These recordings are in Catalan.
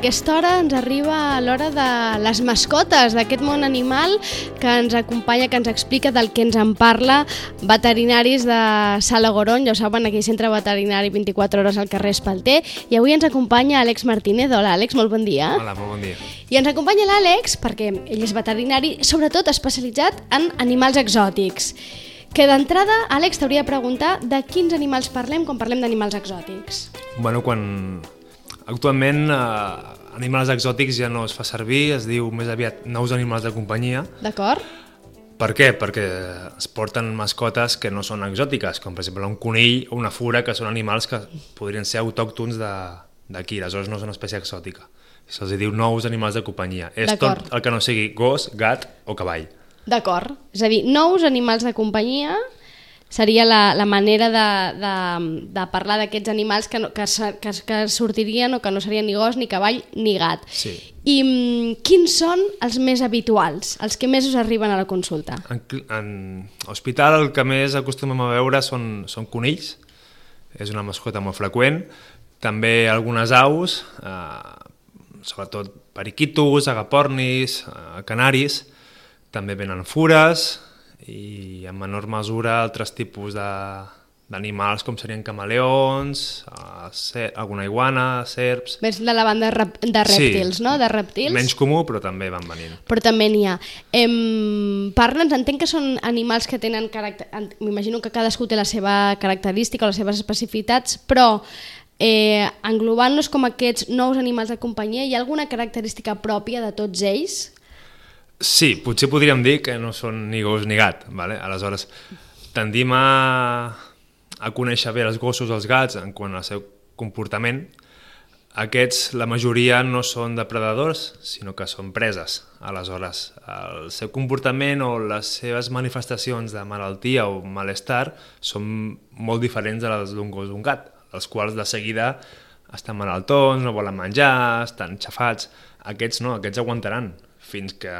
Aquesta hora ens arriba l'hora de les mascotes, d'aquest món animal que ens acompanya, que ens explica del que ens en parla veterinaris de Sala Goron, ja ho saben, aquí centre veterinari 24 hores al carrer Espalter, i avui ens acompanya Àlex Martínez. Hola, Àlex, molt bon dia. Hola, molt bon dia. I ens acompanya l'Àlex perquè ell és veterinari, sobretot especialitzat en animals exòtics. Que d'entrada, Àlex, t'hauria de preguntar de quins animals parlem quan parlem d'animals exòtics. Bueno, quan... Actualment, eh, animals exòtics ja no es fa servir, es diu més aviat nous animals de companyia. D'acord? Per què? Perquè es porten mascotes que no són exòtiques, com per exemple un conill o una fura, que són animals que podrien ser autòctons de- d'aquí, aleshores no són espècie exòtica. Se'ls diu nous animals de companyia. És tot el que no sigui gos, gat o cavall. D'acord. És a dir, nous animals de companyia seria la, la manera de, de, de parlar d'aquests animals que, no, que, que, que sortirien o que no serien ni gos, ni cavall, ni gat. Sí. I mm, quins són els més habituals, els que més us arriben a la consulta? En, en hospital el que més acostumem a veure són, són conills, és una mascota molt freqüent, també algunes aus, eh, sobretot periquitos, agapornis, eh, canaris, també venen fures i en menor mesura altres tipus de d'animals com serien camaleons, eh, cer- alguna iguana, serps... Més de la banda de rep- de rèptils, Sí. no? De rèptils. Menys comú, però també van venint. Però també n'hi ha. Em, Parla'ns, entenc que són animals que tenen caràcter... en- M'imagino que cadascú té la seva característica o les seves especificitats, però eh, englobant-los com aquests nous animals de companyia, hi ha alguna característica pròpia de tots ells? Sí, potser podríem dir que no són ni gos ni gat, vale? aleshores tendim a, a conèixer bé els gossos o els gats en quant al seu comportament. Aquests, la majoria, no són depredadors, sinó que són preses. Aleshores, el seu comportament o les seves manifestacions de malaltia o malestar són molt diferents de les d'un gos o un gat, els quals de seguida estan malaltons, no volen menjar, estan xafats. Aquests no, aquests aguantaran fins que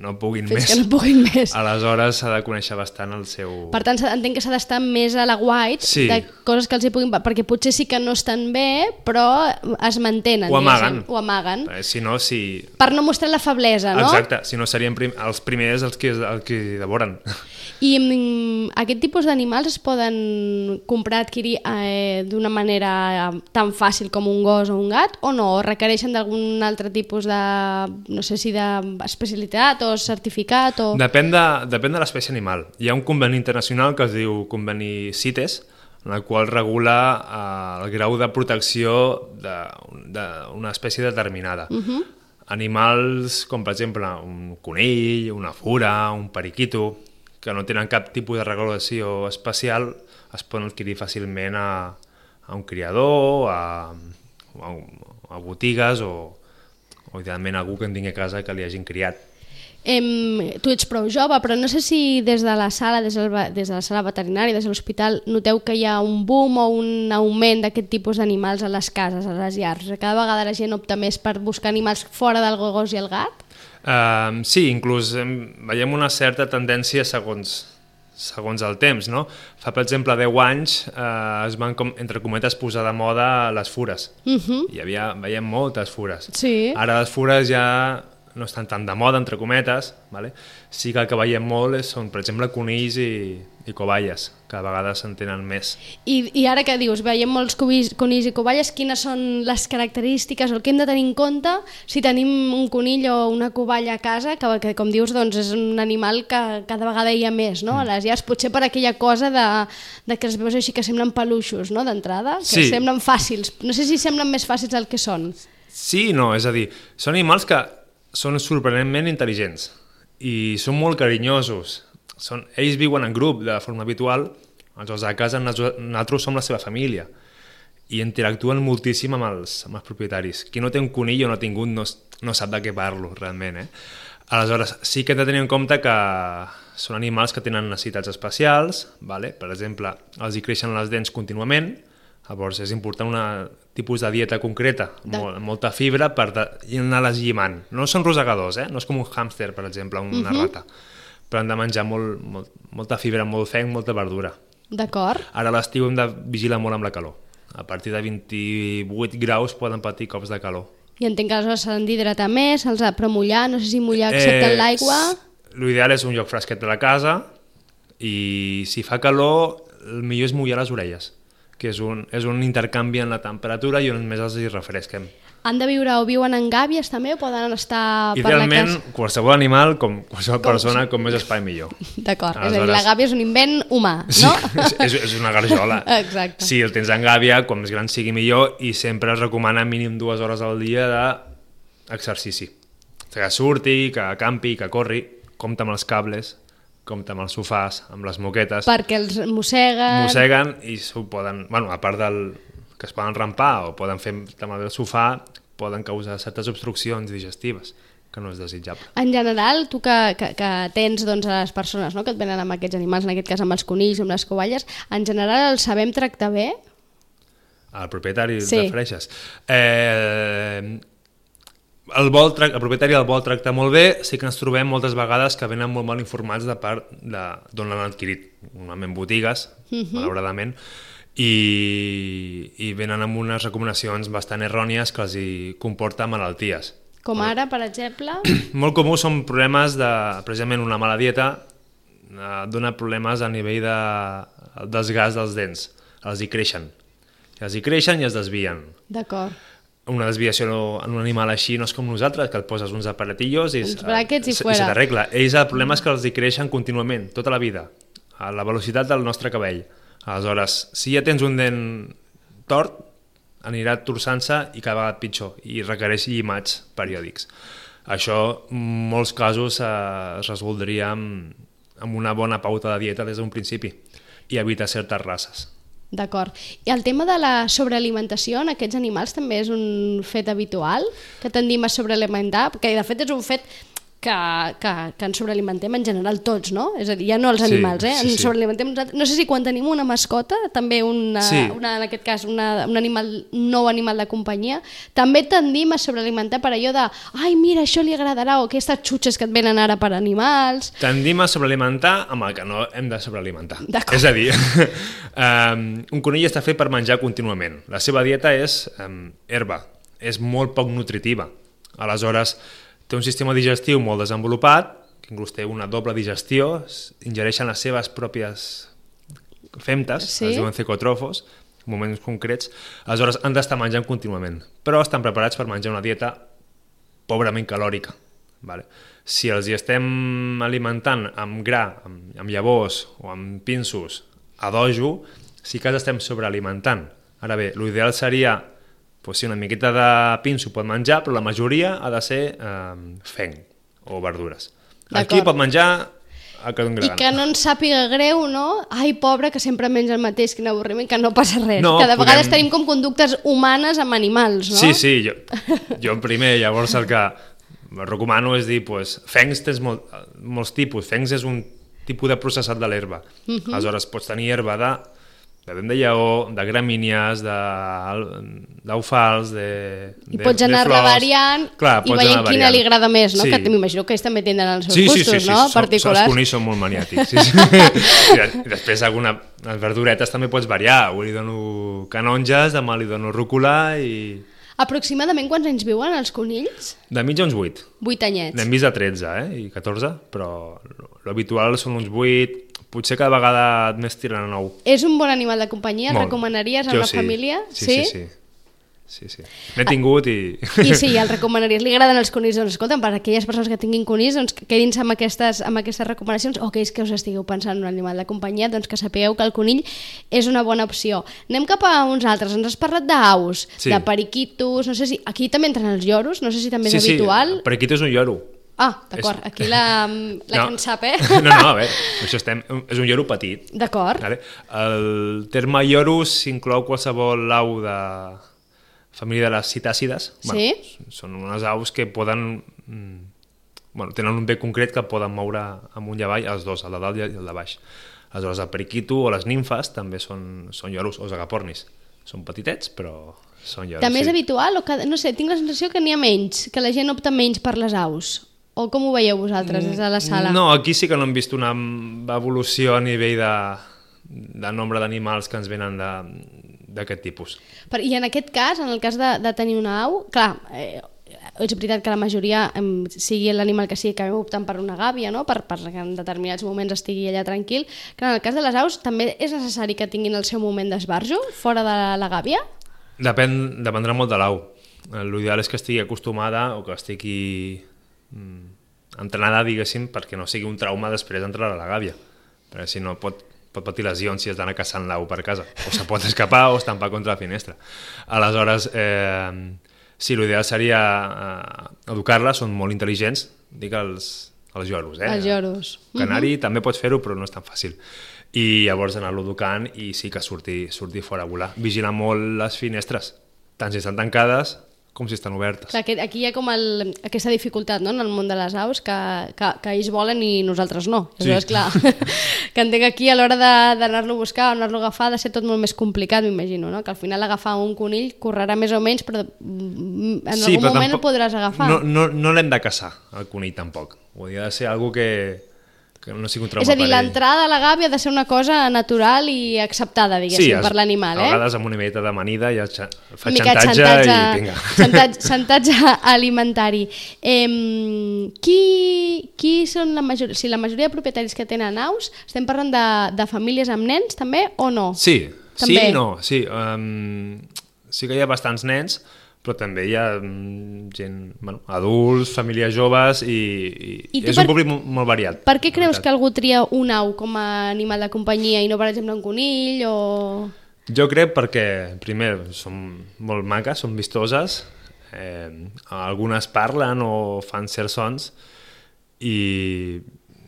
no puguin Fins més. que no puguin més. Aleshores s'ha de conèixer bastant el seu... Per tant, entenc que s'ha d'estar més a la white Sí. de coses que els hi puguin... Perquè potser sí que no estan bé, però es mantenen. Ho amaguen. diguéssim, Ho amaguen. Eh, Si no, si... Per no mostrar la feblesa, no? Exacte, si no serien prim... els primers els que, els que devoren. I mm, aquest tipus d'animals es poden comprar, adquirir eh, d'una manera tan fàcil com un gos o un gat o no? O requereixen d'algun altre tipus de, no sé si d'especialitat o certificat o... Depèn de, depèn de l'espècie animal. Hi ha un conveni internacional que es diu conveni CITES, en el qual regula eh, el grau de protecció d'una espècie determinada. Uh -huh. Animals com, per exemple, un conill, una fura, un periquito, que no tenen cap tipus de regulació especial, es poden adquirir fàcilment a, a un criador, a, a, a botigues o, o idealment algú que en tingui a casa que li hagin criat. Em, tu ets prou jove, però no sé si des de la sala, des, del, des de la sala veterinària, des de l'hospital, noteu que hi ha un boom o un augment d'aquest tipus d'animals a les cases, a les llars. Cada vegada la gent opta més per buscar animals fora del gos i el gat? Uh, sí, inclús em, veiem una certa tendència segons, segons el temps, no? Fa, per exemple, 10 anys uh, es van, com, entre cometes, posar de moda les fures. Uh -huh. Hi havia, veiem moltes fures. Sí. Ara les fures ja no estan tan de moda, entre cometes, vale? sí que el que veiem molt és, són, per exemple, conills i, i covalles, que a vegades s'entenen més. I, I ara que dius, veiem molts conills, conills i covalles, quines són les característiques o el que hem de tenir en compte si tenim un conill o una covalla a casa, que, que com dius doncs, és un animal que cada vegada hi ha més no? a les llars, potser per aquella cosa de, de que els veus així que semblen peluixos no? d'entrada, que Sí. semblen fàcils. No sé si semblen més fàcils del que són. Sí no, és a dir, són animals que són sorprenentment intel·ligents i són molt carinyosos. Són, ells viuen en grup de forma habitual, aleshores a casa nosaltres som la seva família i interactuen moltíssim amb els, amb els propietaris. Qui no té un conill o no ha tingut no, no sap de què parlo realment. Eh? Aleshores, sí que hem de tenir en compte que són animals que tenen necessitats especials, vale? per exemple, els hi creixen les dents contínuament, llavors és important un tipus de dieta concreta, De- molt, molta fibra, per de, anar-les llimant. No són rosegadors, eh? no és com un hàmster, per exemple, una Mhm. rata, però han de menjar molt, molt, molta fibra, molt fenc, molta verdura. D'acord. Ara a l'estiu hem de vigilar molt amb la calor. A partir de 28 graus poden patir cops de calor. I entenc que aleshores s'han d'hidratar més, se'ls ha però mullar, no sé si mullar excepte en l'aigua... L'ideal és un lloc fresquet de la casa i si fa calor, el millor és mullar les orelles, que és un, és un intercanvi en la temperatura i on més els hi refresquem. Han de viure o viuen en gàbies també o poden estar per la Idealment, casa? qualsevol animal, com qualsevol persona, com més espai millor. D'acord, és a dir, Aleshores- la gàbia és un invent humà, Sí, no? és, és una garjola. Exacte. Si el tens en gàbia, com més gran sigui millor, i sempre es recomana mínim dues hores al dia d'exercici. Que surti, que campi, que corri, compta amb els cables, compta amb els sofàs, amb les moquetes, Perquè els mosseguen... mosseguen i s'ho poden... Bueno, a part del que es poden rampar o poden fer amb el sofà, poden causar certes obstruccions digestives, que no és desitjable. En general, tu que, que, que tens doncs, a les persones no? que et venen amb aquests animals, en aquest cas amb els conills, amb les covalles, en general els sabem tractar bé? Al propietari Sí. sí. refereixes. Eh, el, vol el propietari el vol tractar molt bé, sí que ens trobem moltes vegades que venen molt mal informats de part de d'on l'han adquirit, normalment botigues, uh -huh. malauradament, i, i venen amb unes recomanacions bastant errònies que els hi comporta malalties. Com ara, per exemple... Molt comú són problemes de, precisament una mala dieta, eh, dona problemes a nivell de desgast dels dents, els hi creixen. I els hi creixen i es desvien. D'acord. Una desviació en un animal així no és com nosaltres, que et poses uns aparatillos i, Uns bràquets i fuera. se t'arregla. Ells el problema és que els hi creixen contínuament, tota la vida, a la velocitat del nostre cabell. Aleshores, si ja tens un dent tort, anirà torçant-se i cada vegada pitjor i requereix llimats periòdics. Això, en molts casos, eh, es resoldria amb, amb una bona pauta de dieta des d'un principi i evitar certes races. D'acord. I el tema de la sobrealimentació en aquests animals també és un fet habitual? Que tendim a sobrealimentar? Perquè de fet és un fet que, que, que ens sobrealimentem en general tots, no? És a dir, ja no els Sí, animals, eh? sí, ens sí. sobrealimentem nosaltres. No sé si quan tenim una mascota, també una, Sí. una en aquest cas una, un, animal, un nou animal de companyia, també tendim a sobrealimentar per allò de ai, mira, això li agradarà, o aquestes xutxes que et venen ara per animals... Tendim a sobrealimentar amb el que no hem de sobrealimentar. És a dir, um, un conill està fet per menjar contínuament. La seva dieta és um, herba, és molt poc nutritiva. Aleshores, té un sistema digestiu molt desenvolupat, que inclús té una doble digestió, ingereixen les seves pròpies femtes, Sí. es diuen cecotrofos, en moments concrets, aleshores han d'estar menjant contínuament, però estan preparats per menjar una dieta pobrament calòrica. Vale? Si els hi estem alimentant amb gra, amb, amb llavors o amb pinsos a dojo, sí que els estem sobrealimentant. Ara bé, l'ideal seria pues, sí, una miqueta de pinso pot menjar, però la majoria ha de ser eh, fenc o verdures. Aquí pot menjar el que doni I que no ens sàpiga greu, no? Ai, pobre, que sempre menja el mateix, quin avorriment, que no passa res. No, que de podem- vegades tenim com conductes humanes amb animals, no? Sí, sí, jo, jo primer, llavors el que recomano és dir, pues, fencs tens molt, molts tipus, fencs és un tipus de processat de l'herba. Uh Mhm. -huh. Aleshores pots tenir herba de, de dent de lleó, de gramínies, de- d'eufals, de, I de, pots anar de flors. revariant Clar, i veient quina variant. li agrada més, no? Sí. Que m'imagino que ells també tenen els seus Sí, sí, gustos, sí, sí, no? Som, som, Particulars. els conills són molt maniàtics. Sí, sí. I, de, després alguna, les verduretes també pots variar. Avui li dono canonges, demà li dono rúcula i... Aproximadament quants anys viuen els conills? De mitja uns 8. Vuit anyets. N'hem vist de 13 eh? i 14, però l'habitual són uns 8, potser cada vegada més tiren a 9. És un bon animal de companyia? Molt. recomanaries a Jo una sí. família? Sí, sí, sí. sí, sí. N'he tingut i... I sí, el recomanaries. Li agraden els conills? Doncs escolta'm, per aquelles persones que tinguin conills, doncs que quedin-se amb aquestes, amb aquestes recomanacions, o aquells que us estigueu pensant en un animal de companyia, doncs que sapigueu que el conill és una bona opció. Anem cap a uns altres. Ens has parlat d'aus, Sí. de periquitos, no sé si... Aquí també entren els lloros, no sé si també és sí, habitual. Sí, per aquí és un lloro. Ah, d'acord, És- aquí la, la No. que en sap, eh? No, no, a veure, això estem... És un lloro petit. D'acord. Vale? El terme lloro s'inclou qualsevol au de família de les citàcides. Sí. són unes aus que poden mm, bueno, tenen un bec concret que poden moure amunt i avall, els dos, el de dalt i el de baix. Aleshores, el periquito o les nimfes també són, són lloros, o els agapornis. Són petitets, però són lloros. També és sí. habitual o que, no sé, tinc la sensació que n'hi ha menys, que la gent opta menys per les aus. O com ho veieu vosaltres des de la sala? No, aquí sí que no hem vist una evolució a nivell de, de nombre d'animals que ens venen de- d'aquest tipus. Per, I en aquest cas, en el cas de, de tenir una au, clar, eh, és veritat que la majoria, em, sigui l'animal que sigui, acabem optant per una gàbia, no? per, per que en determinats moments estigui allà tranquil, que en el cas de les aus també és necessari que tinguin el seu moment d'esbarjo fora de la, la gàbia? Depèn, dependrà molt de l'au. Eh, L'ideal és que estigui acostumada o que estigui mm, entrenada, diguéssim, perquè no sigui un trauma després d'entrar a la gàbia. Perquè si no pot, pot patir lesions si has d'anar caçant l'au per casa. O se pot escapar o estampar contra la finestra. Aleshores, eh, sí, l'ideal seria eh, educar-la, són molt intel·ligents, dic els, els lloros, eh? Els lloros. Canari també pots fer-ho, però no és tan fàcil. I llavors anar-lo educant i sí que surti, surti fora a volar. Vigilar molt les finestres, tant si estan tancades com si estan obertes. Clar, que aquí hi ha com el, aquesta dificultat no? en el món de les aus, que, que, que ells volen i nosaltres no. Sí. Aleshores, clar, que entenc aquí a l'hora de- d'anar-lo a buscar o anar-lo a agafar ha de ser tot molt més complicat, m'imagino, no? que al final agafar un conill correrà més o menys, però mm, en algun però moment tampoc- el podràs agafar. No, no, no l'hem de caçar, el conill tampoc. Vull dir, ha de ser algo que, que no sigui un trauma És a dir, l'entrada a la gàbia ha de ser una cosa natural i acceptada, diguéssim, es- per l'animal, A eh? vegades amb una miqueta d'amanida ja xa- fa xantatge, xantatge, i vinga. xantatge, xantatge alimentari. Eh, qui, qui són la majoria, si la majoria de propietaris que tenen aus, estem parlant de, de famílies amb nens també o no? Sí, També. sí no. Sí, um, sí que hi ha bastants nens, però també hi ha um, gent, bueno, adults, famílies joves i, i, I és per- un públic mo- molt variat. Per què creus que algú tria un au com a animal de companyia i no, per exemple, un conill o... Jo crec perquè, primer, són molt maques, són vistoses, eh, algunes parlen o fan certs sons i,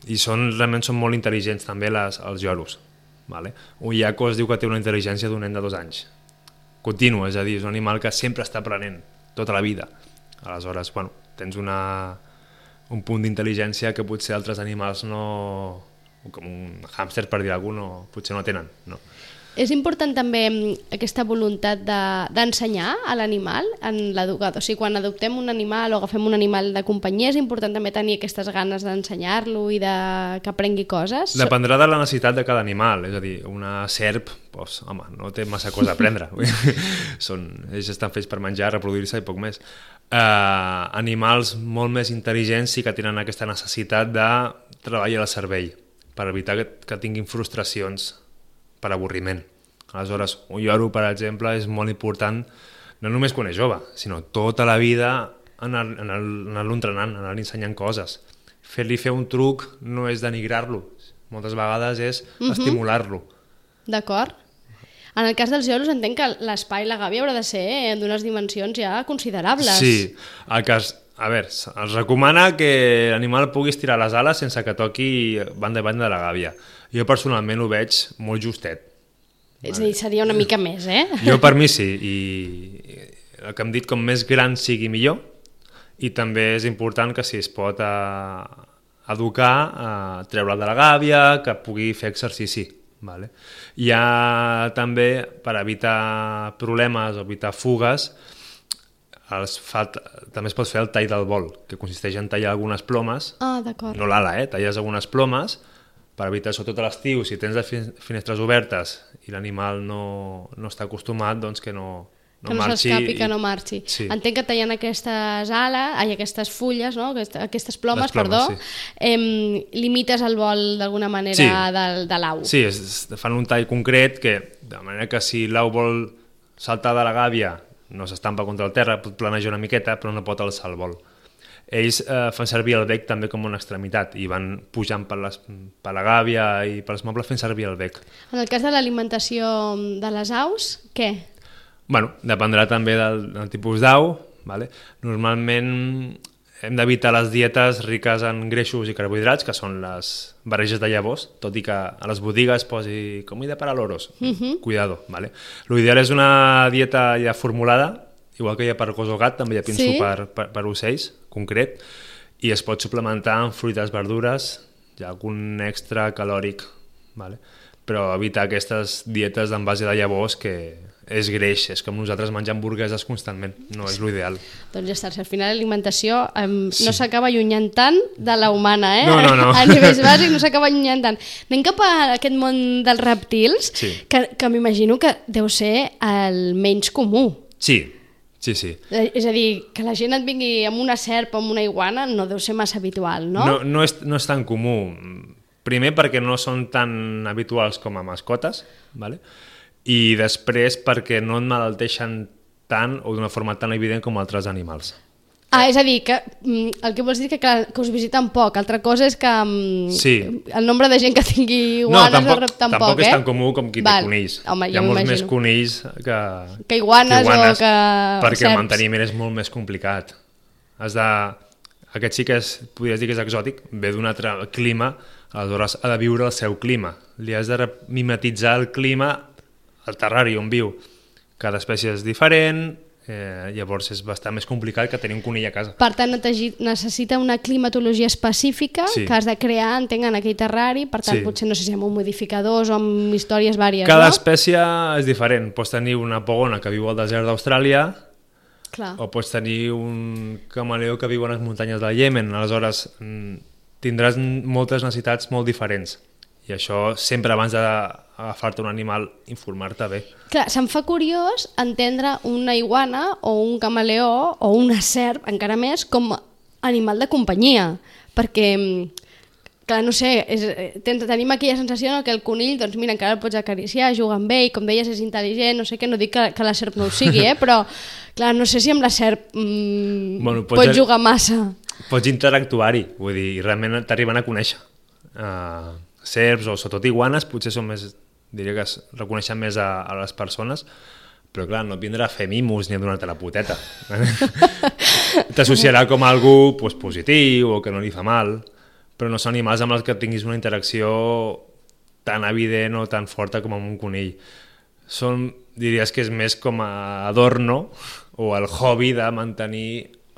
i són, realment són molt intel·ligents també les, els lloros. Vale? Un iaco es diu que té una intel·ligència d'un nen de dos anys. Continua, és a dir, és un animal que sempre està aprenent, tota la vida. Aleshores, bueno, tens una, un punt d'intel·ligència que potser altres animals no... com un hàmster, per dir alguna cosa, no, potser no tenen. No? És important també mm, aquesta voluntat de- d'ensenyar a l'animal en l'educat. O sigui, quan adoptem un animal o agafem un animal de companyia, és important també tenir aquestes ganes d'ensenyar-lo i de que aprengui coses. Dependrà de la necessitat de cada animal, és a dir, una serp, doncs, home, no té massa cosa a aprendre. Són, ells estan fets per menjar, reproduir-se i poc més. Uh, animals molt més intel·ligents sí que tenen aquesta necessitat de treballar el cervell per evitar que, que tinguin frustracions per avorriment. Aleshores, un lloro, per exemple, és molt important no només quan és jove, sinó tota la vida anar- anar- anar-lo entrenant, anar-li ensenyant coses. Fer-li fer un truc no és denigrar-lo, moltes vegades és estimular-lo. D'acord? En el cas dels lloros entenc que l'espai i la gàbia haurà de ser eh, d'unes dimensions ja considerables. Sí, el cas, a veure, es recomana que l'animal pugui estirar les ales sense que toqui banda i banda de la gàbia. Jo personalment ho veig molt justet. És a dir, seria una mica més, eh? Jo per mi sí, i el que hem dit, com més gran sigui millor, i també és important que si es pot eh, educar, eh, treure de la gàbia, que pugui fer exercici. Vale? Hi ha també, per evitar problemes o evitar fugues, els fa, també es pot fer el tall del vol, que consisteix en tallar algunes plomes, Ah, no l'ala, eh? talles algunes plomes per evitar, sobretot a l'estiu, si tens les fin- finestres obertes i l'animal no, no està acostumat, doncs que no, no que no s'escapi, i- que no marxi. Sí. Entenc que tallant aquestes ales, ai, aquestes fulles, no? Aquest- aquestes plomes, Les plomes, perdó, sí. em, limites el vol d'alguna manera Sí. del, de l'au. Sí, és, és- fan un tall concret que, de manera que si l'au vol saltar de la gàbia, no s'estampa contra el terra, pot planejar una miqueta, però no pot alçar el vol. Ells eh, fan servir el bec també com una extremitat i van pujant per, les, per la gàbia i per els mobles fent servir el bec. En el cas de l'alimentació de les aus, què? Bueno, dependrà també del, del tipus d'au. Vale? Normalment hem d'evitar les dietes riques en greixos i carbohidrats, que són les barreges de llavors, tot i que a les botigues posi comida per a loros. Uh -huh. Cuidado, vale? L'ideal és una dieta ja formulada, igual que hi ha per gos o gat, també hi ha pinso Sí? per, per, per ocells, concret, i es pot suplementar amb fruites, verdures, hi ha algun extra calòric, vale? però evitar aquestes dietes en base de llavors que és greix, és com nosaltres menjar hamburgueses constantment, no és l'ideal. Doncs ja està, si al final l'alimentació sí. no s'acaba allunyant tant de la humana, eh? No, no, no. A nivells bàsics no s'acaba allunyant tant. Anem cap a aquest món dels reptils, Sí. que, que m'imagino que deu ser el menys comú. Sí, sí, sí. Eh, És a dir, que la gent et vingui amb una serp o amb una iguana no deu ser massa habitual, no? No, no, és, no és tan comú. Primer perquè no són tan habituals com a mascotes, vale? i després perquè no et malalteixen tant o d'una forma tan evident com altres animals. Ah, és a dir, que mm, el que vols dir que, clar, que us visiten poc. Altra cosa és que mm, Sí. el nombre de gent que tingui No, iguanes tampoc, rep tampoc, tampoc és eh? tan comú com qui Val. té conills. Home, Hi ha molts més conills que, Que iguanes o que perquè serps. el manteniment és molt més complicat. Has de... Aquest sí que és, podries dir que és exòtic, ve d'un altre clima, aleshores ha de viure el seu clima. Li has de mimetitzar el clima al terrari on viu. Cada espècie és diferent, eh, llavors és bastant més complicat que tenir un conill a casa. Per tant, necessita una climatologia específica Sí. que has de crear, entenc, en aquell terrari, per tant, Sí. potser, no sé si amb modificadors o amb històries vàries, Cada no? espècie és diferent. Pots tenir una pogona que viu al desert d'Austràlia, Clar. o pots tenir un camaleó que viu a les muntanyes del Iemen, aleshores mm, tindràs moltes necessitats molt diferents. I això sempre abans d'agafar-te un animal, informar-te bé. Clar, se'm fa curiós entendre una iguana o un camaleó o una serp, encara més, com animal de companyia, perquè clar, no sé, és, eh, ten, tenim aquella sensació no, que el conill, doncs mira, encara el pots acariciar, jugar amb ell, com deies, és intel·ligent, no sé què, no dic que, que la serp no ho sigui, eh, però clar, no sé si amb la serp mm, Bueno, pots- pots jugar massa. Pots interactuar-hi, vull dir, i realment t'arriben a conèixer. Uh, serps o sobretot iguanes potser són més, diria que es reconeixen més a, a les persones, però clar, no et vindrà a fer mimos ni a donar-te la puteta. T'associarà com a algú pues, positiu o que no li fa mal, però no són animals amb els que tinguis una interacció tan evident o tan forta com amb un conill. Són, diries que és més com a adorno o el hobby de mantenir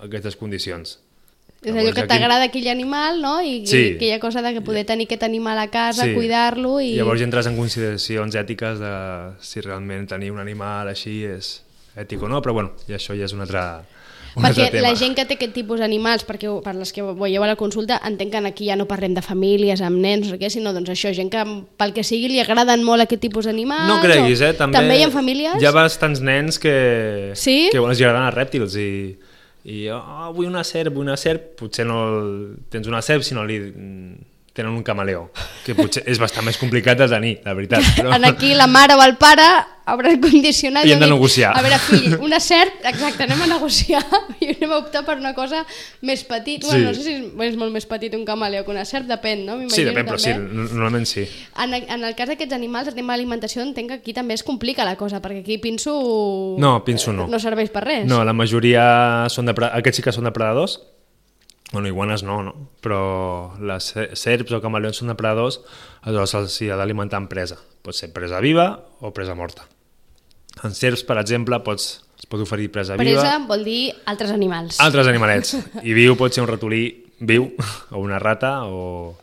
aquestes condicions. És allò Llavors, que t'agrada aquell animal, no? I, Sí. i aquella cosa de que poder tenir aquest animal a casa, Sí. cuidar-lo i... Llavors entres en consideracions ètiques de si realment tenir un animal així és ètic o no, però bueno, i això ja és un altre, un Perquè altre tema. la gent que té aquest tipus d'animals, perquè per les que veieu a la consulta, entenc que aquí ja no parlem de famílies amb nens, sé què, sinó doncs això, gent que pel que sigui li agraden molt aquest tipus d'animals. No creguis, o- eh? També, També hi ha famílies? Hi ha bastants nens que, Sí? que els agraden els rèptils i, i oh, vull una serp, vull una serp, potser no el, tens una serp si no li tenen un camaleó, que potser és bastant més complicat de tenir, la veritat. Però... En aquí la mare o el pare el condicionat I hem de negociar. A veure, fill, una serp, exacte, anem a negociar i anem a optar per una cosa més petit. Sí. Bueno, no sé si és, molt més petit un camaleó que una serp, depèn, no? Sí, depèn, però sí, normalment sí. En, en el cas d'aquests animals, el tema de l'alimentació, entenc que aquí també es complica la cosa, perquè aquí pinso... No, pinso no. No serveix per res. No, la majoria són de... Aquests sí que són depredadors. Bueno, iguanes no, no? Però les se- serps o camaleons són depredadors, aleshores se'ls hi ha d'alimentar amb presa. Pot ser presa viva o presa morta. En serps, per exemple, pots, es pot oferir presa, Presa viva. vol dir altres animals. Altres animalets. I viu pot ser un ratolí viu, o una rata, o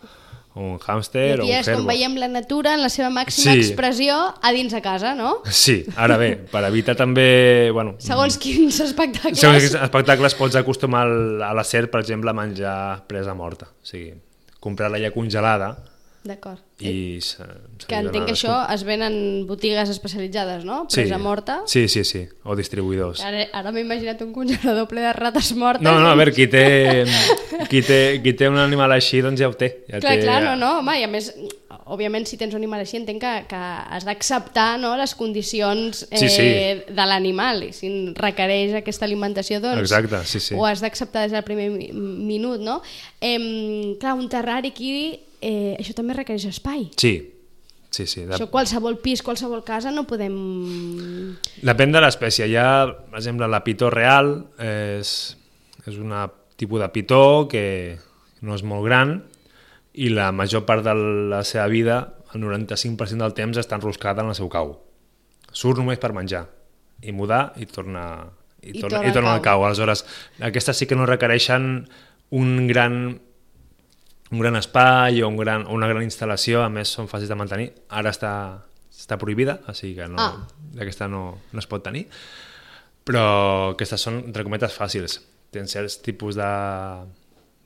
un hàmster, o un és com veiem la natura en la seva màxima Sí. expressió a dins de casa, no? Sí, ara bé, per evitar també... Bueno, Segons quins espectacles. Segons quins espectacles pots acostumar a la serp, per exemple, a menjar presa morta. O sigui, comprar-la ja congelada D'acord. i... Se, se Que entenc que això es ven en botigues especialitzades, no? Presa morta. Sí, sí, sí, o distribuïdors. Ara, ara m'he imaginat un congelador ple de rates mortes. No, no, a veure, qui té, qui té, qui té un animal així, doncs ja ho té. Ja Clar, té, clar, no, no, home, i a més, òbviament, si tens un animal així, entenc que, que has d'acceptar no, les condicions eh, Sí, sí. de l'animal, i si requereix aquesta alimentació, doncs Exacte, sí, sí. ho has d'acceptar des del primer mi- minut, no? Eh, clar, un terrari aquí, eh, això també requereix espai. Sí, sí, sí. De... Això qualsevol pis, qualsevol casa no podem... Depèn de l'espècie. Hi ha, per exemple, la pitó real, és, és un tipus de pitó que no és molt gran i la major part de la seva vida, el 95% del temps, està enroscada en el seu cau. Surt només per menjar i mudar i torna, i I torna, torna i torna al al cau. Aleshores, aquestes sí que no requereixen un gran un gran espai o un gran, una gran instal·lació, a més són fàcils de mantenir. Ara està, està prohibida, o sigui que no, Ah. aquesta no, no es pot tenir, però aquestes són, entre cometes, fàcils. Tens certs tipus de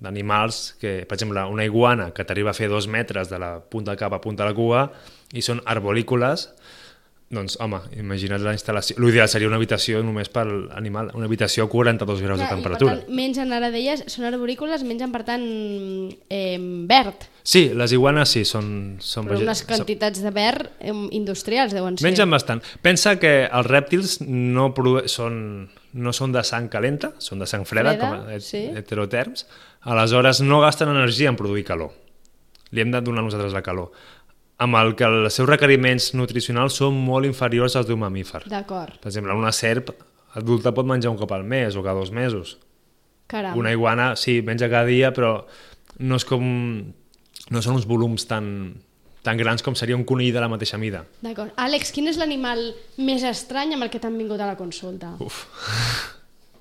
d'animals que, per exemple, una iguana que t'arriba a fer dos metres de la punta del cap a punta de la cua i són arbolícoles, doncs, home, imagina't la instal·lació. L'ideal seria una habitació només per l'animal, una habitació a 42 graus Clar, de i, temperatura. Per tant, mengen, ara deies, són arborícoles, mengen, per tant, eh, verd. Sí, les iguanes sí, són... són Però unes quantitats de verd eh, industrials deuen ser. Mengen bastant. Pensa que els rèptils no, són, no són de sang calenta, són de sang freda, Freda, com a sí. heteroterms, aleshores no gasten energia en produir calor. Li hem de donar nosaltres la calor. Amb el que els seus requeriments nutricionals són molt inferiors als d'un mamífer. D'acord, Per exemple, una serp adulta pot menjar un cop al mes o cada dos mesos. caram. Una iguana, sí, menja cada dia, però no és com... no són uns volums tan, tan grans com seria un conill de la mateixa mida. D'acord. Àlex, quin és l'animal més estrany amb el que t'han vingut a la consulta? Uf.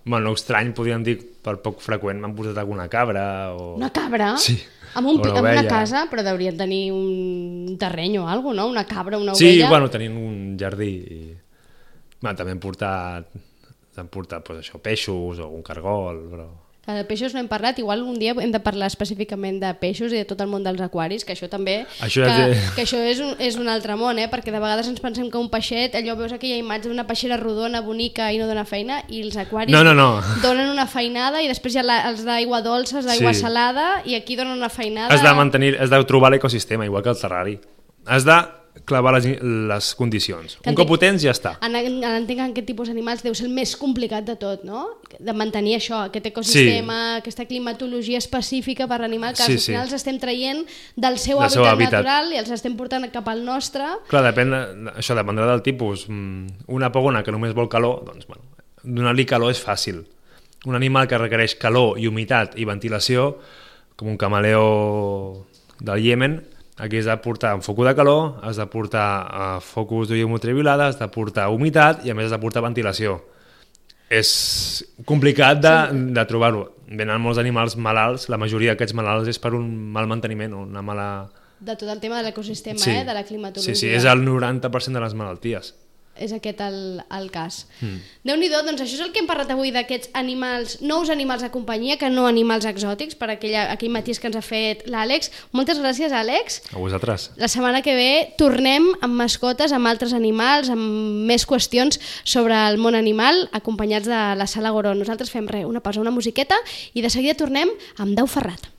Bueno, estrany, podríem dir, per poc freqüent m'han posat alguna cabra o... Una cabra? Sí. Amb, un, una amb una casa, però deurien tenir un terreny o alguna no? Una cabra, una Sí, ovella... bueno, tenien un jardí i... Bueno, també hem portat, hem portat pues, això, peixos o un cargol, però... Que de peixos no hem parlat, igual un dia hem de parlar específicament de peixos i de tot el món dels aquaris, que això també... Això que, de- que això és un, és un altre món, eh? perquè de vegades ens pensem que un peixet, allò veus aquella imatge d'una peixera rodona, bonica i no dona feina, i els aquaris No, no, no. donen una feinada i després hi ha la, els d'aigua dolça, els d'aigua Sí. salada, i aquí donen una feinada... Has de mantenir, has de trobar l'ecosistema, igual que el terrari. Has de clavar les, les condicions. Que Un entenc- cop ho tens, ja està. En, en, entenc que aquest tipus d'animals deu ser el més complicat de tot, no? De mantenir això, aquest ecosistema, sí. aquesta climatologia específica per l'animal que Sí, al sí. final els estem traient del seu, Del hàbitat, seu hàbitat. natural i els estem portant cap al nostre. Clar, depèn, de- això dependrà del tipus. Mm, Una pogona que només vol calor, doncs, bueno, donar-li calor és fàcil. Un animal que requereix calor i humitat i ventilació, com un camaleó del Iemen, aquí has de portar un focus de calor, has de portar uh, focus ultraviolada, has de portar humitat i a més has de portar ventilació. És complicat de, de trobar-ho. Venen molts animals malalts, la majoria d'aquests malalts és per un mal manteniment o una mala... de tot el tema de l'ecosistema, eh? de la climatologia. Sí, sí, és el 90% de les malalties. És aquest el, el cas. Mm. Déu-n'hi-do, doncs això és el que hem parlat avui d'aquests animals, nous animals de companyia, que no animals exòtics, per aquella, aquell matís que ens ha fet l'Àlex. Moltes gràcies, Àlex. A vosaltres. La setmana que ve tornem amb mascotes, amb altres animals, amb més qüestions sobre el món animal, acompanyats de la Sala Goró. Nosaltres fem res, una pausa, una musiqueta, i de seguida tornem amb Dau Ferrat.